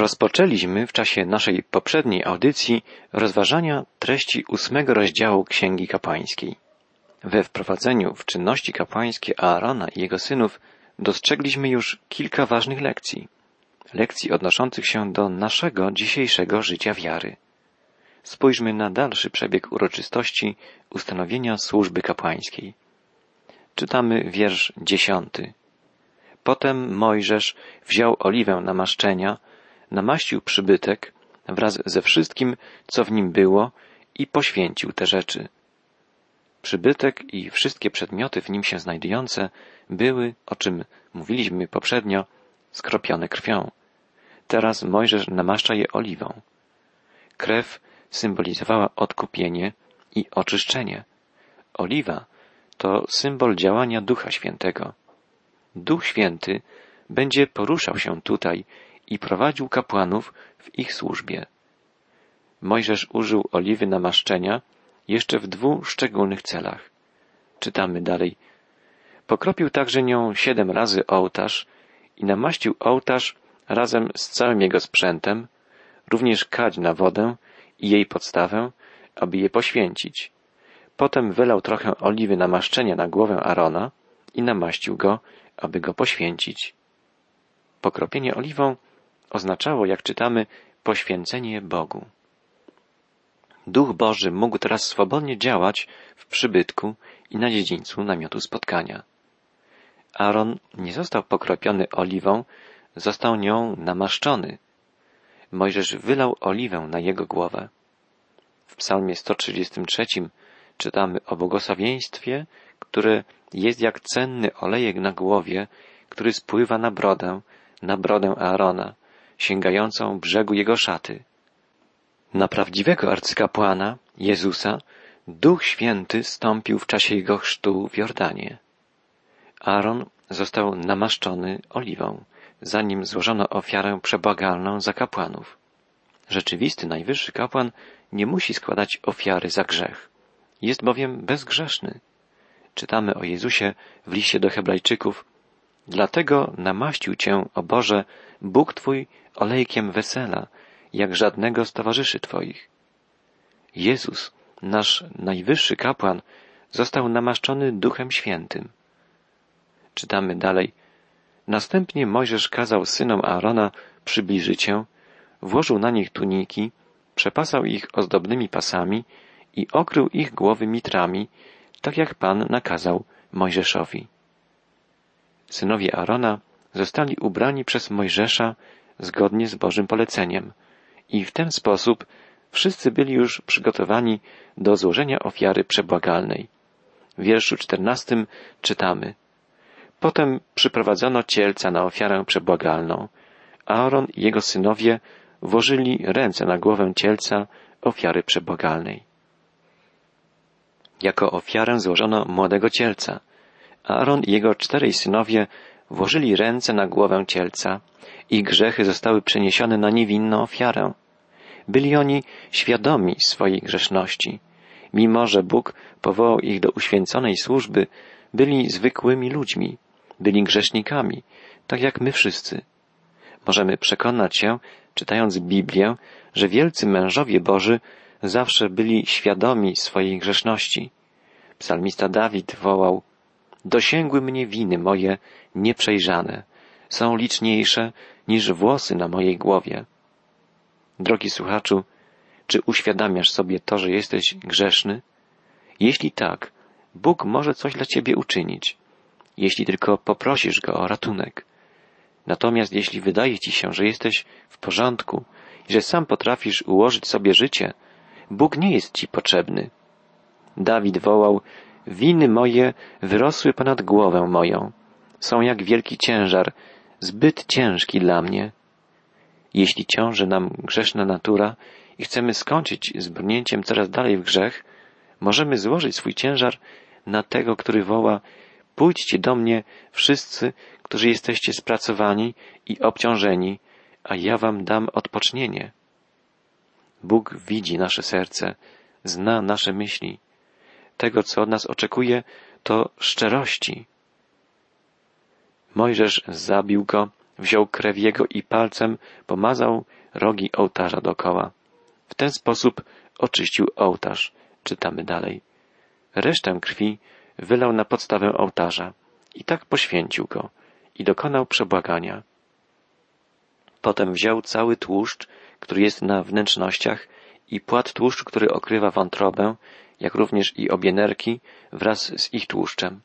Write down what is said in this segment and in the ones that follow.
Rozpoczęliśmy w czasie naszej poprzedniej audycji rozważania treści ósmego rozdziału Księgi Kapłańskiej. We wprowadzeniu w czynności kapłańskie Aarona i jego synów dostrzegliśmy już kilka ważnych lekcji. Lekcji odnoszących się do naszego dzisiejszego życia wiary. Spójrzmy na dalszy przebieg uroczystości ustanowienia służby kapłańskiej. Czytamy wiersz dziesiąty. Potem Mojżesz wziął oliwę namaszczenia, namaścił przybytek wraz ze wszystkim, co w nim było i poświęcił te rzeczy. Przybytek i wszystkie przedmioty w nim się znajdujące były, o czym mówiliśmy poprzednio, skropione krwią. Teraz Mojżesz namaszcza je oliwą. Krew symbolizowała odkupienie i oczyszczenie. Oliwa to symbol działania Ducha Świętego. Duch Święty będzie poruszał się tutaj i prowadził kapłanów w ich służbie. Mojżesz użył oliwy namaszczenia jeszcze w dwóch szczególnych celach. Czytamy dalej. Pokropił także nią siedem razy ołtarz i namaścił ołtarz razem z całym jego sprzętem, również kadź na wodę i jej podstawę, aby je poświęcić. Potem wylał trochę oliwy namaszczenia na głowę Arona i namaścił go, aby go poświęcić. Pokropienie oliwą oznaczało, jak czytamy, poświęcenie Bogu. Duch Boży mógł teraz swobodnie działać w przybytku i na dziedzińcu namiotu spotkania. Aaron nie został pokropiony oliwą, został nią namaszczony. Mojżesz wylał oliwę na jego głowę. W psalmie 133 czytamy o błogosławieństwie, które jest jak cenny olejek na głowie, który spływa na brodę, na brodę Aarona, sięgającą brzegu jego szaty. Na prawdziwego arcykapłana, Jezusa, Duch Święty stąpił w czasie jego chrztu w Jordanie. Aaron został namaszczony oliwą, zanim złożono ofiarę przebłagalną za kapłanów. Rzeczywisty najwyższy kapłan nie musi składać ofiary za grzech. Jest bowiem bezgrzeszny. Czytamy o Jezusie w liście do Hebrajczyków. Dlatego namaścił Cię, o Boże, Bóg Twój olejkiem wesela, jak żadnego z towarzyszy Twoich. Jezus, nasz najwyższy kapłan, został namaszczony Duchem Świętym. Czytamy dalej. Następnie Mojżesz kazał synom Aarona przybliżyć się, włożył na nich tuniki, przepasał ich ozdobnymi pasami i okrył ich głowy mitrami, tak jak Pan nakazał Mojżeszowi. Synowie Aarona zostali ubrani przez Mojżesza zgodnie z Bożym poleceniem i w ten sposób wszyscy byli już przygotowani do złożenia ofiary przebłagalnej. W wierszu czternastym czytamy Potem przyprowadzono cielca na ofiarę przebłagalną. Aaron i jego synowie włożyli ręce na głowę cielca ofiary przebłagalnej. Jako ofiarę złożono młodego cielca. Aaron i jego czterej synowie włożyli ręce na głowę cielca. Ich grzechy zostały przeniesione na niewinną ofiarę. Byli oni świadomi swojej grzeszności. Mimo, że Bóg powołał ich do uświęconej służby, byli zwykłymi ludźmi, byli grzesznikami, tak jak my wszyscy. Możemy przekonać się, czytając Biblię, że wielcy mężowie Boży zawsze byli świadomi swojej grzeszności. Psalmista Dawid wołał, dosięgły mnie winy moje nieprzejrzane, są liczniejsze niż włosy na mojej głowie. Drogi słuchaczu, czy uświadamiasz sobie to, że jesteś grzeszny? Jeśli tak, Bóg może coś dla ciebie uczynić, jeśli tylko poprosisz Go o ratunek. Natomiast jeśli wydaje ci się, że jesteś w porządku i że sam potrafisz ułożyć sobie życie, Bóg nie jest ci potrzebny. Dawid wołał, winy moje wyrosły ponad głowę moją. Są jak wielki ciężar, zbyt ciężki dla mnie. Jeśli ciąży nam grzeszna natura i chcemy skończyć z brnięciem coraz dalej w grzech, możemy złożyć swój ciężar na tego, który woła, pójdźcie do mnie wszyscy, którzy jesteście spracowani i obciążeni, a ja wam dam odpocznienie. Bóg widzi nasze serce, zna nasze myśli. Tego, co od nas oczekuje, to szczerości. Mojżesz zabił go, wziął krew jego i palcem pomazał rogi ołtarza dokoła. W ten sposób oczyścił ołtarz. Czytamy dalej. Resztę krwi wylał na podstawę ołtarza i tak poświęcił go i dokonał przebłagania. Potem wziął cały tłuszcz, który jest na wnętrznościach i płat tłuszczu, który okrywa wątrobę, jak również i obie nerki wraz z ich tłuszczem.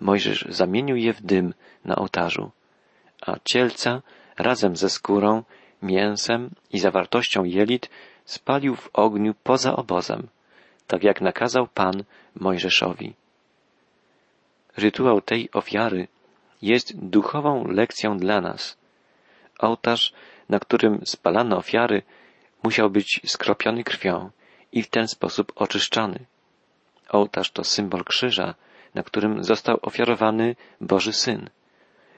Mojżesz zamienił je w dym na ołtarzu, a cielca razem ze skórą, mięsem i zawartością jelit spalił w ogniu poza obozem, tak jak nakazał Pan Mojżeszowi. Rytuał tej ofiary jest duchową lekcją dla nas. Ołtarz, na którym spalano ofiary, musiał być skropiony krwią i w ten sposób oczyszczany. Ołtarz to symbol krzyża, na którym został ofiarowany Boży Syn.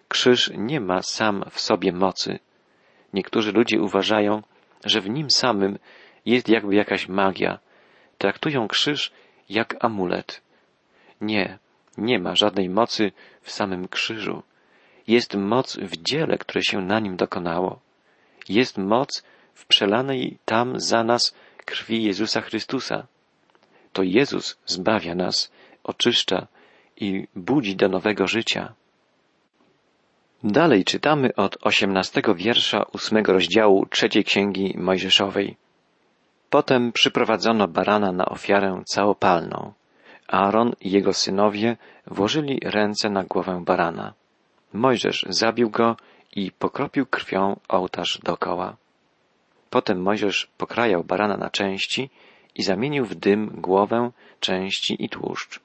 Krzyż nie ma sam w sobie mocy. Niektórzy ludzie uważają, że w nim samym jest jakby jakaś magia. Traktują krzyż jak amulet. Nie, nie ma żadnej mocy w samym krzyżu. Jest moc w dziele, które się na nim dokonało. Jest moc w przelanej tam za nas krwi Jezusa Chrystusa. To Jezus zbawia nas, oczyszcza i budzi do nowego życia. Dalej czytamy od osiemnastego wiersza ósmego rozdziału trzeciej księgi Mojżeszowej. Potem przyprowadzono barana na ofiarę całopalną. Aaron i jego synowie włożyli ręce na głowę barana. Mojżesz zabił go i pokropił krwią ołtarz dokoła. Potem Mojżesz pokrajał barana na części i zamienił w dym głowę, części i tłuszcz.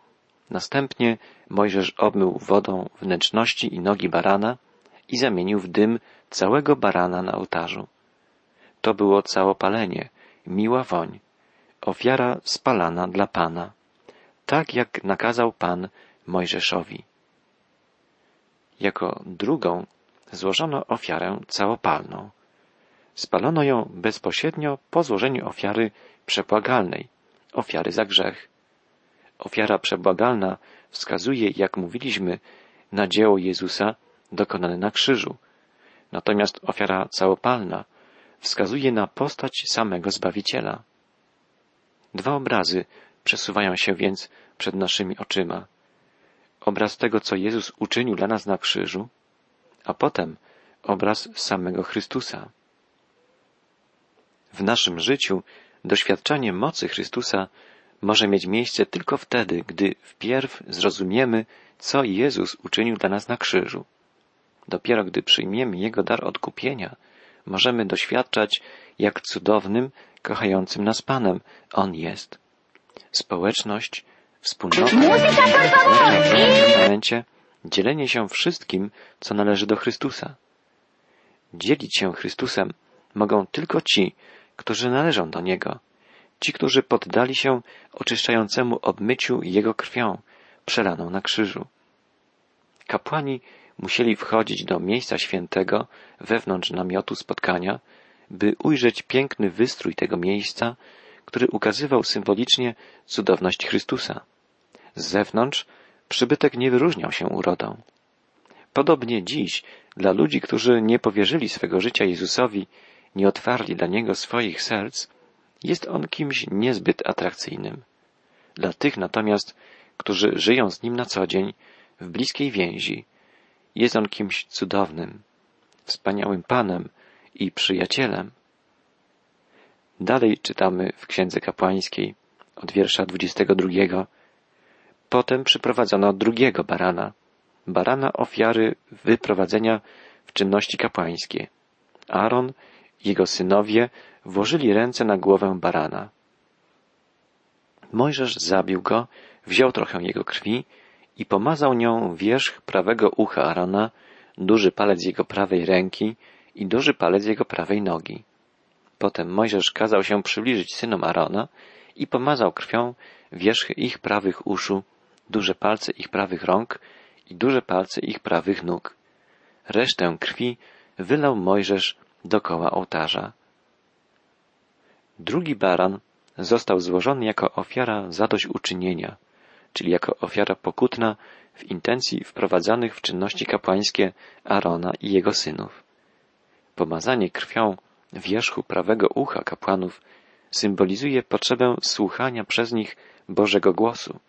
Następnie Mojżesz obmył wodą wnętrzności i nogi barana i zamienił w dym całego barana na ołtarzu. To było całopalenie, miła woń, ofiara spalana dla Pana, tak jak nakazał Pan Mojżeszowi. Jako drugą złożono ofiarę całopalną. Spalono ją bezpośrednio po złożeniu ofiary przebłagalnej, ofiary za grzech. Ofiara przebłagalna wskazuje, jak mówiliśmy, na dzieło Jezusa dokonane na krzyżu. Natomiast ofiara całopalna wskazuje na postać samego Zbawiciela. Dwa obrazy przesuwają się więc przed naszymi oczyma. Obraz tego, co Jezus uczynił dla nas na krzyżu, a potem obraz samego Chrystusa. W naszym życiu doświadczanie mocy Chrystusa może mieć miejsce tylko wtedy, gdy wpierw zrozumiemy, co Jezus uczynił dla nas na krzyżu. Dopiero gdy przyjmiemy Jego dar odkupienia, możemy doświadczać, jak cudownym, kochającym nas Panem On jest. Społeczność, wspólnota, w momencie dzielenie się wszystkim, co należy do Chrystusa. Dzielić się Chrystusem mogą tylko ci, którzy należą do Niego, ci, którzy poddali się oczyszczającemu obmyciu Jego krwią, przelaną na krzyżu. Kapłani musieli wchodzić do miejsca świętego wewnątrz namiotu spotkania, by ujrzeć piękny wystrój tego miejsca, który ukazywał symbolicznie cudowność Chrystusa. Z zewnątrz przybytek nie wyróżniał się urodą. Podobnie dziś dla ludzi, którzy nie powierzyli swego życia Jezusowi, nie otwarli dla Niego swoich serc, jest On kimś niezbyt atrakcyjnym. Dla tych natomiast, którzy żyją z Nim na co dzień, w bliskiej więzi, jest On kimś cudownym, wspaniałym Panem i przyjacielem. Dalej czytamy w Księdze Kapłańskiej od wiersza 22. Potem przyprowadzono drugiego barana, barana ofiary wyprowadzenia w czynności kapłańskie. Aaron jego synowie włożyli ręce na głowę barana. Mojżesz zabił go, wziął trochę jego krwi i pomazał nią wierzch prawego ucha Arona, duży palec jego prawej ręki i duży palec jego prawej nogi. Potem Mojżesz kazał się przybliżyć synom Arona i pomazał krwią wierzchy ich prawych uszu, duże palce ich prawych rąk i duże palce ich prawych nóg. Resztę krwi wylał Mojżesz dokoła ołtarza. Drugi baran został złożony jako ofiara zadośćuczynienia, czyli jako ofiara pokutna w intencji wprowadzanych w czynności kapłańskie Arona i jego synów. Pomazanie krwią wierzchu prawego ucha kapłanów symbolizuje potrzebę słuchania przez nich Bożego głosu.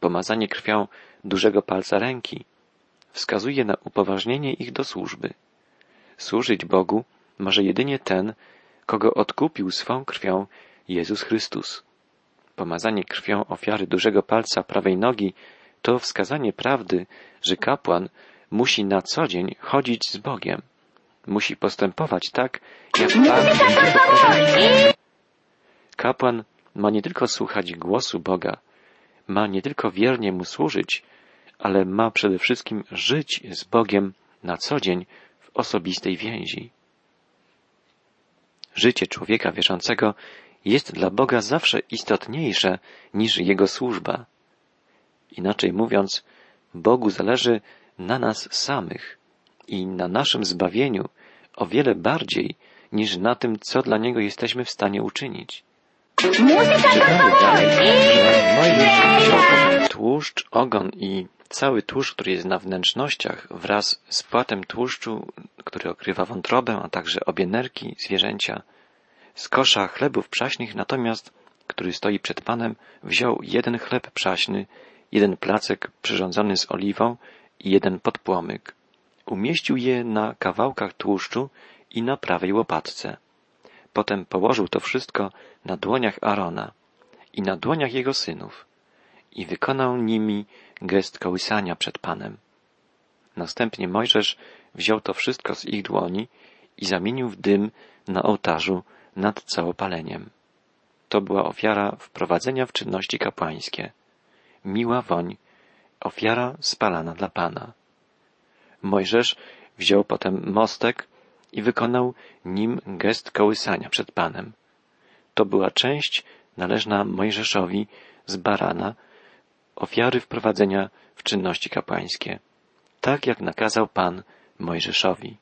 Pomazanie krwią dużego palca ręki wskazuje na upoważnienie ich do służby. Służyć Bogu może jedynie ten, kogo odkupił swą krwią Jezus Chrystus. Pomazanie krwią ofiary dużego palca prawej nogi to wskazanie prawdy, że kapłan musi na co dzień chodzić z Bogiem. Musi postępować tak, jak Pan Kapłan ma nie tylko słuchać głosu Boga, ma nie tylko wiernie Mu służyć, ale ma przede wszystkim żyć z Bogiem na co dzień w osobistej więzi. Życie człowieka wierzącego jest dla Boga zawsze istotniejsze niż Jego służba. Inaczej mówiąc, Bogu zależy na nas samych i na naszym zbawieniu o wiele bardziej niż na tym, co dla Niego jesteśmy w stanie uczynić. Czytamy dalej, że tłuszcz, ogon i cały tłuszcz, który jest na wnętrznościach wraz z płatem tłuszczu, który okrywa wątrobę, a także obie nerki zwierzęcia, z kosza chlebów przaśnych natomiast, który stoi przed Panem, wziął jeden chleb przaśny, jeden placek przyrządzony z oliwą i jeden podpłomyk. Umieścił je na kawałkach tłuszczu i na prawej łopatce. Potem położył to wszystko na dłoniach Arona i na dłoniach jego synów i wykonał nimi gest kołysania przed Panem. Następnie Mojżesz wziął to wszystko z ich dłoni i zamienił w dym na ołtarzu nad całopaleniem. To była ofiara wprowadzenia w czynności kapłańskie. Miła woń, ofiara spalana dla Pana. Mojżesz wziął potem mostek i wykonał nim gest kołysania przed Panem. To była część należna Mojżeszowi z barana, ofiary wprowadzenia w czynności kapłańskie, tak jak nakazał Pan Mojżeszowi.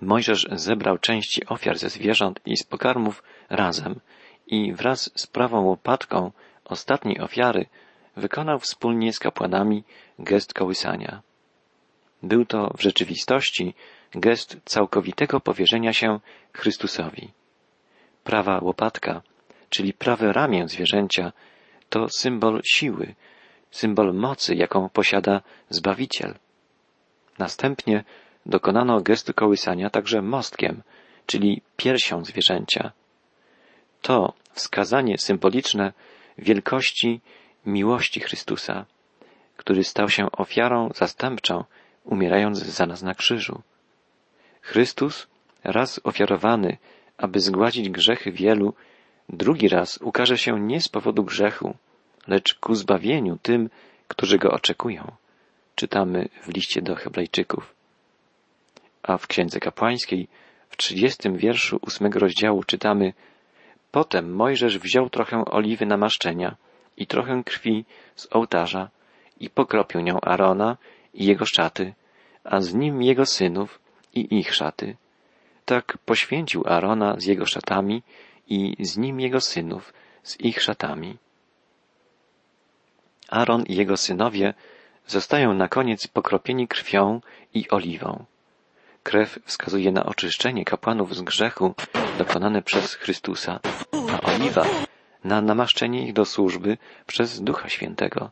Mojżesz zebrał części ofiar ze zwierząt i z pokarmów razem i wraz z prawą łopatką ostatniej ofiary wykonał wspólnie z kapłanami gest kołysania. Był to w rzeczywistości gest całkowitego powierzenia się Chrystusowi. Prawa łopatka, czyli prawe ramię zwierzęcia, to symbol siły, symbol mocy, jaką posiada Zbawiciel. Następnie dokonano gestu kołysania także mostkiem, czyli piersią zwierzęcia. To wskazanie symboliczne wielkości miłości Chrystusa, który stał się ofiarą zastępczą, umierając za nas na krzyżu. Chrystus, raz ofiarowany, aby zgładzić grzechy wielu, drugi raz ukaże się nie z powodu grzechu, lecz ku zbawieniu tym, którzy go oczekują. Czytamy w liście do Hebrajczyków. A w Księdze Kapłańskiej w trzydziestym wierszu ósmego rozdziału czytamy Potem Mojżesz wziął trochę oliwy namaszczenia i trochę krwi z ołtarza i pokropił nią Arona i jego szaty, a z nim jego synów i ich szaty. Tak poświęcił Arona z jego szatami i z nim jego synów z ich szatami. Aaron i jego synowie zostają na koniec pokropieni krwią i oliwą. Krew wskazuje na oczyszczenie kapłanów z grzechu dokonane przez Chrystusa, a oliwa na namaszczenie ich do służby przez Ducha Świętego.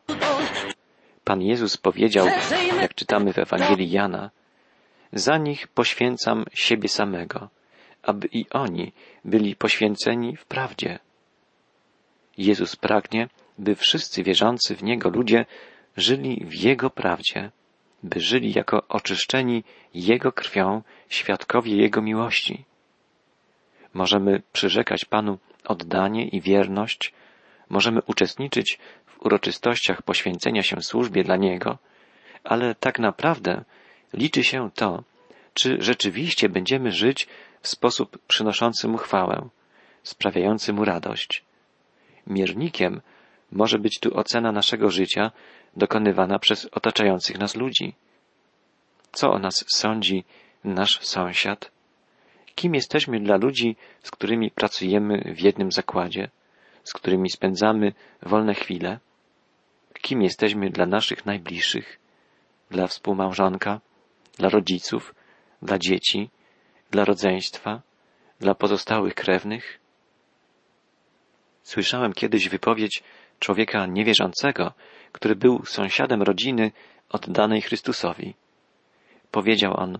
Pan Jezus powiedział, jak czytamy w Ewangelii Jana, za nich poświęcam siebie samego, aby i oni byli poświęceni w prawdzie. Jezus pragnie, by wszyscy wierzący w Niego ludzie żyli w Jego prawdzie, by żyli jako oczyszczeni Jego krwią świadkowie Jego miłości. Możemy przyrzekać Panu oddanie i wierność, możemy uczestniczyć w uroczystościach poświęcenia się służbie dla Niego, ale tak naprawdę liczy się to, czy rzeczywiście będziemy żyć w sposób przynoszący Mu chwałę, sprawiający Mu radość. Miernikiem może być tu ocena naszego życia dokonywana przez otaczających nas ludzi. Co o nas sądzi nasz sąsiad? Kim jesteśmy dla ludzi, z którymi pracujemy w jednym zakładzie, z którymi spędzamy wolne chwile? Kim jesteśmy dla naszych najbliższych, dla współmałżonka, dla rodziców, dla dzieci, dla rodzeństwa, dla pozostałych krewnych? Słyszałem kiedyś wypowiedź człowieka niewierzącego, który był sąsiadem rodziny oddanej Chrystusowi. Powiedział on,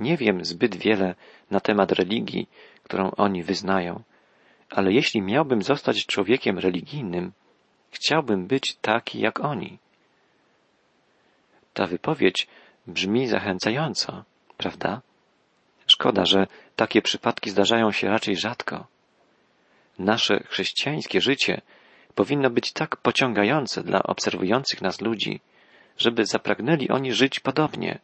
nie wiem zbyt wiele na temat religii, którą oni wyznają, ale jeśli miałbym zostać człowiekiem religijnym, chciałbym być taki jak oni. Ta wypowiedź brzmi zachęcająco, prawda? Szkoda, że takie przypadki zdarzają się raczej rzadko. Nasze chrześcijańskie życie powinno być tak pociągające dla obserwujących nas ludzi, żeby zapragnęli oni żyć podobnie.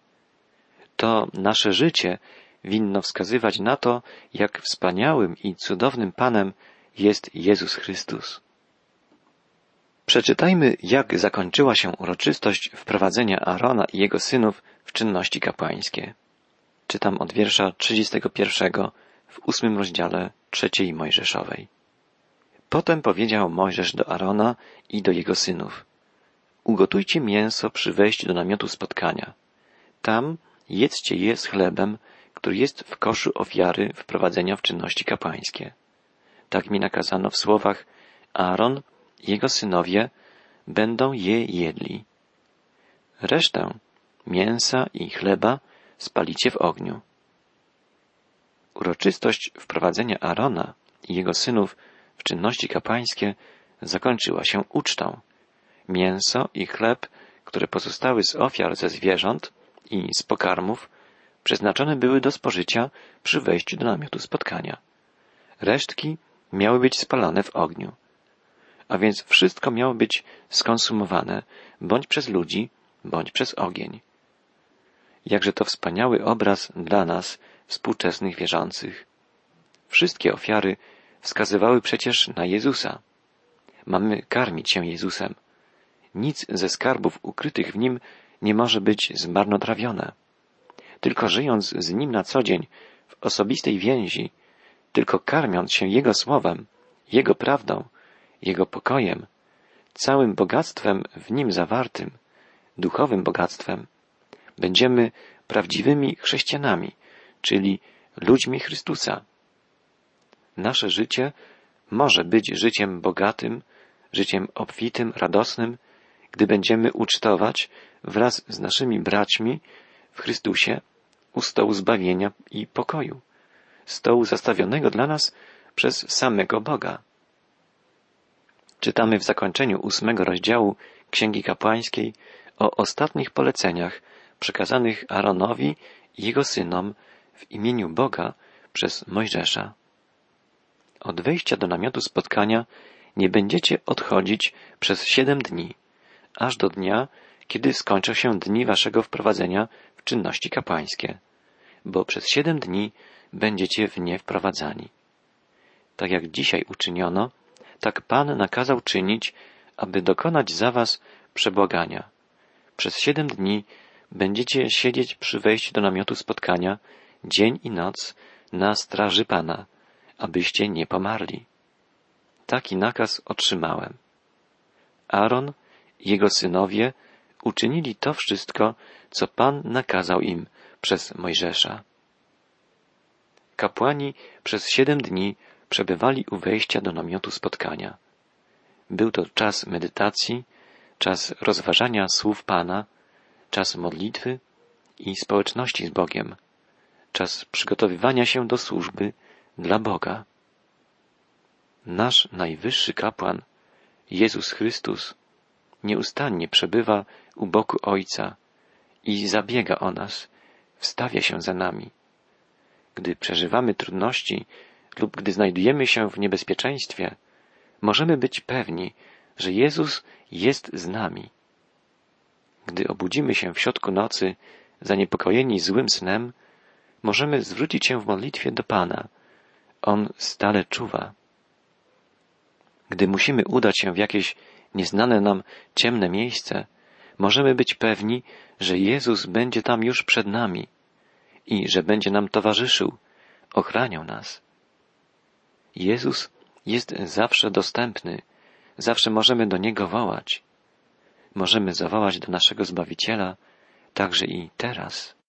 To nasze życie winno wskazywać na to, jak wspaniałym i cudownym Panem jest Jezus Chrystus. Przeczytajmy, jak zakończyła się uroczystość wprowadzenia Arona i jego synów w czynności kapłańskie. Czytam od wiersza 31 w ósmym rozdziale trzeciej Mojżeszowej. Potem powiedział Mojżesz do Arona i do jego synów. Ugotujcie mięso przy wejściu do namiotu spotkania. Tam jedzcie je z chlebem, który jest w koszu ofiary wprowadzenia w czynności kapłańskie. Tak mi nakazano w słowach Aaron i jego synowie będą je jedli. Resztę mięsa i chleba spalicie w ogniu. Uroczystość wprowadzenia Arona i jego synów w czynności kapłańskie zakończyła się ucztą. Mięso i chleb, które pozostały z ofiar ze zwierząt i z pokarmów, przeznaczone były do spożycia przy wejściu do namiotu spotkania. Resztki miały być spalane w ogniu. A więc wszystko miało być skonsumowane bądź przez ludzi, bądź przez ogień. Jakże to wspaniały obraz dla nas, współczesnych wierzących. Wszystkie ofiary wskazywały przecież na Jezusa. Mamy karmić się Jezusem. Nic ze skarbów ukrytych w Nim nie może być zmarnotrawione. Tylko żyjąc z Nim na co dzień, w osobistej więzi, tylko karmiąc się Jego słowem, Jego prawdą, Jego pokojem, całym bogactwem w Nim zawartym, duchowym bogactwem, będziemy prawdziwymi chrześcijanami, czyli ludźmi Chrystusa. Nasze życie może być życiem bogatym, życiem obfitym, radosnym, gdy będziemy ucztować wraz z naszymi braćmi w Chrystusie u stołu zbawienia i pokoju, stołu zastawionego dla nas przez samego Boga. Czytamy w zakończeniu ósmego rozdziału Księgi Kapłańskiej o ostatnich poleceniach przekazanych Aaronowi i jego synom w imieniu Boga przez Mojżesza. Od wejścia do namiotu spotkania nie będziecie odchodzić przez siedem dni, aż do dnia, kiedy skończą się dni waszego wprowadzenia w czynności kapłańskie, bo przez siedem dni będziecie w nie wprowadzani. Tak jak dzisiaj uczyniono, tak Pan nakazał czynić, aby dokonać za was przebłagania. Przez siedem dni będziecie siedzieć przy wejściu do namiotu spotkania dzień i noc na straży Pana, abyście nie pomarli. Taki nakaz otrzymałem. Aaron i jego synowie uczynili to wszystko, co Pan nakazał im przez Mojżesza. Kapłani przez siedem dni przebywali u wejścia do namiotu spotkania. Był to czas medytacji, czas rozważania słów Pana, czas modlitwy i społeczności z Bogiem, czas przygotowywania się do służby dla Boga. Nasz najwyższy kapłan, Jezus Chrystus, nieustannie przebywa u boku Ojca i zabiega o nas, wstawia się za nami. Gdy przeżywamy trudności lub gdy znajdujemy się w niebezpieczeństwie, możemy być pewni, że Jezus jest z nami. Gdy obudzimy się w środku nocy, zaniepokojeni złym snem, możemy zwrócić się w modlitwie do Pana. On stale czuwa. Gdy musimy udać się w jakieś nieznane nam ciemne miejsce, możemy być pewni, że Jezus będzie tam już przed nami i że będzie nam towarzyszył, ochraniał nas. Jezus jest zawsze dostępny, zawsze możemy do Niego wołać. Możemy zawołać do naszego Zbawiciela także i teraz.